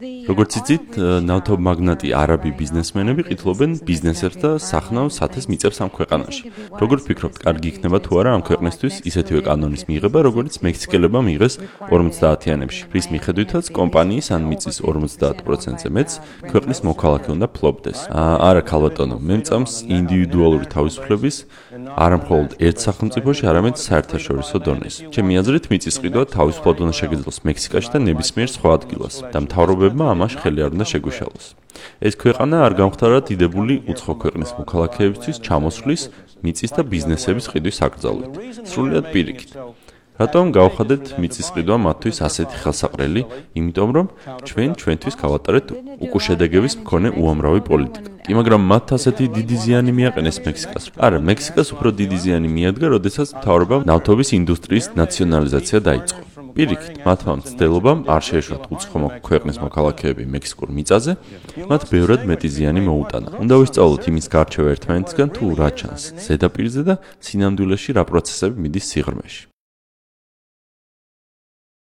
როგორც იცით, ნავთობ მაგნატი არაბი ბიზნესმენები ყიდლობენ ბიზნესებს და სახნავ სათეს მიწებს ამ ქვეყანაში. როგორ ფიქრობთ, კარგი იქნება თუ არა ამ ქვეყნისთვის ისეთივე კანონის მიღება, როგორც მექსიკელებმა მიიღეს 50-იანებში, რის მიხედვითაც კომპანიის ან მიწის 50%-ზე მეც ქვეყნის მოქალაქე უნდა ფლობდეს. არა, ქალბატონო, მე მწამს ინდივიდუალური თავისუფლების არა მხოლოდ ერთ სახელმწიფოში, არამედ საერთაშორისო დონეზე. ჩემი აზრით, მიწის ყიდვა თავისუფლად უნდა შეგეძლოს მექსიკაში და ნებისმიერ სხვა ადგილას. და მთავრობებმა ამაში ხელი არ უნდა შეგვიშალოს. ეს ქვეყანა არ გამختარა დიდებული უცხო ქვეყნის მოქალაქეებისთვის ჩამოსვლის, მიწის და ბიზნესების ყიდვის აკრძალვით. სრულიად პირიქით. რატომ გავხადეთ მიწის ყიდვა მათთვის ასეთი ხელსაყრელი? იმიტომ რომ ჩვენ ჩვენთვის გავატარეთ უკუშედეგების მქონე უამრავი პოლიტიკა. კი, მაგრამ მათ ასეთი დიდი ზიანი მიაყენეს მექსიკას. არა, მექსიკას უფრო დიდი ზიანი მიადგა, როდესაც მთავრობამ ნავთობის ინდუსტრიის ნაციონალიზაცია დაიწყო. პირიქით, მათმა მცდელობამ არ შეეშვათ უცხო ქვეყნის მოქალაქეები მექსიკურ მიწაზე, მათ ბევრად მეტი ზიანი მოუტანა. უნდა ვისწავლოთ იმის გარჩევა ერთმანეთისგან თუ რა ჩანს, ზედაპირზე და სინამდვილეში რა პროცესები მიდის სიღრმეში.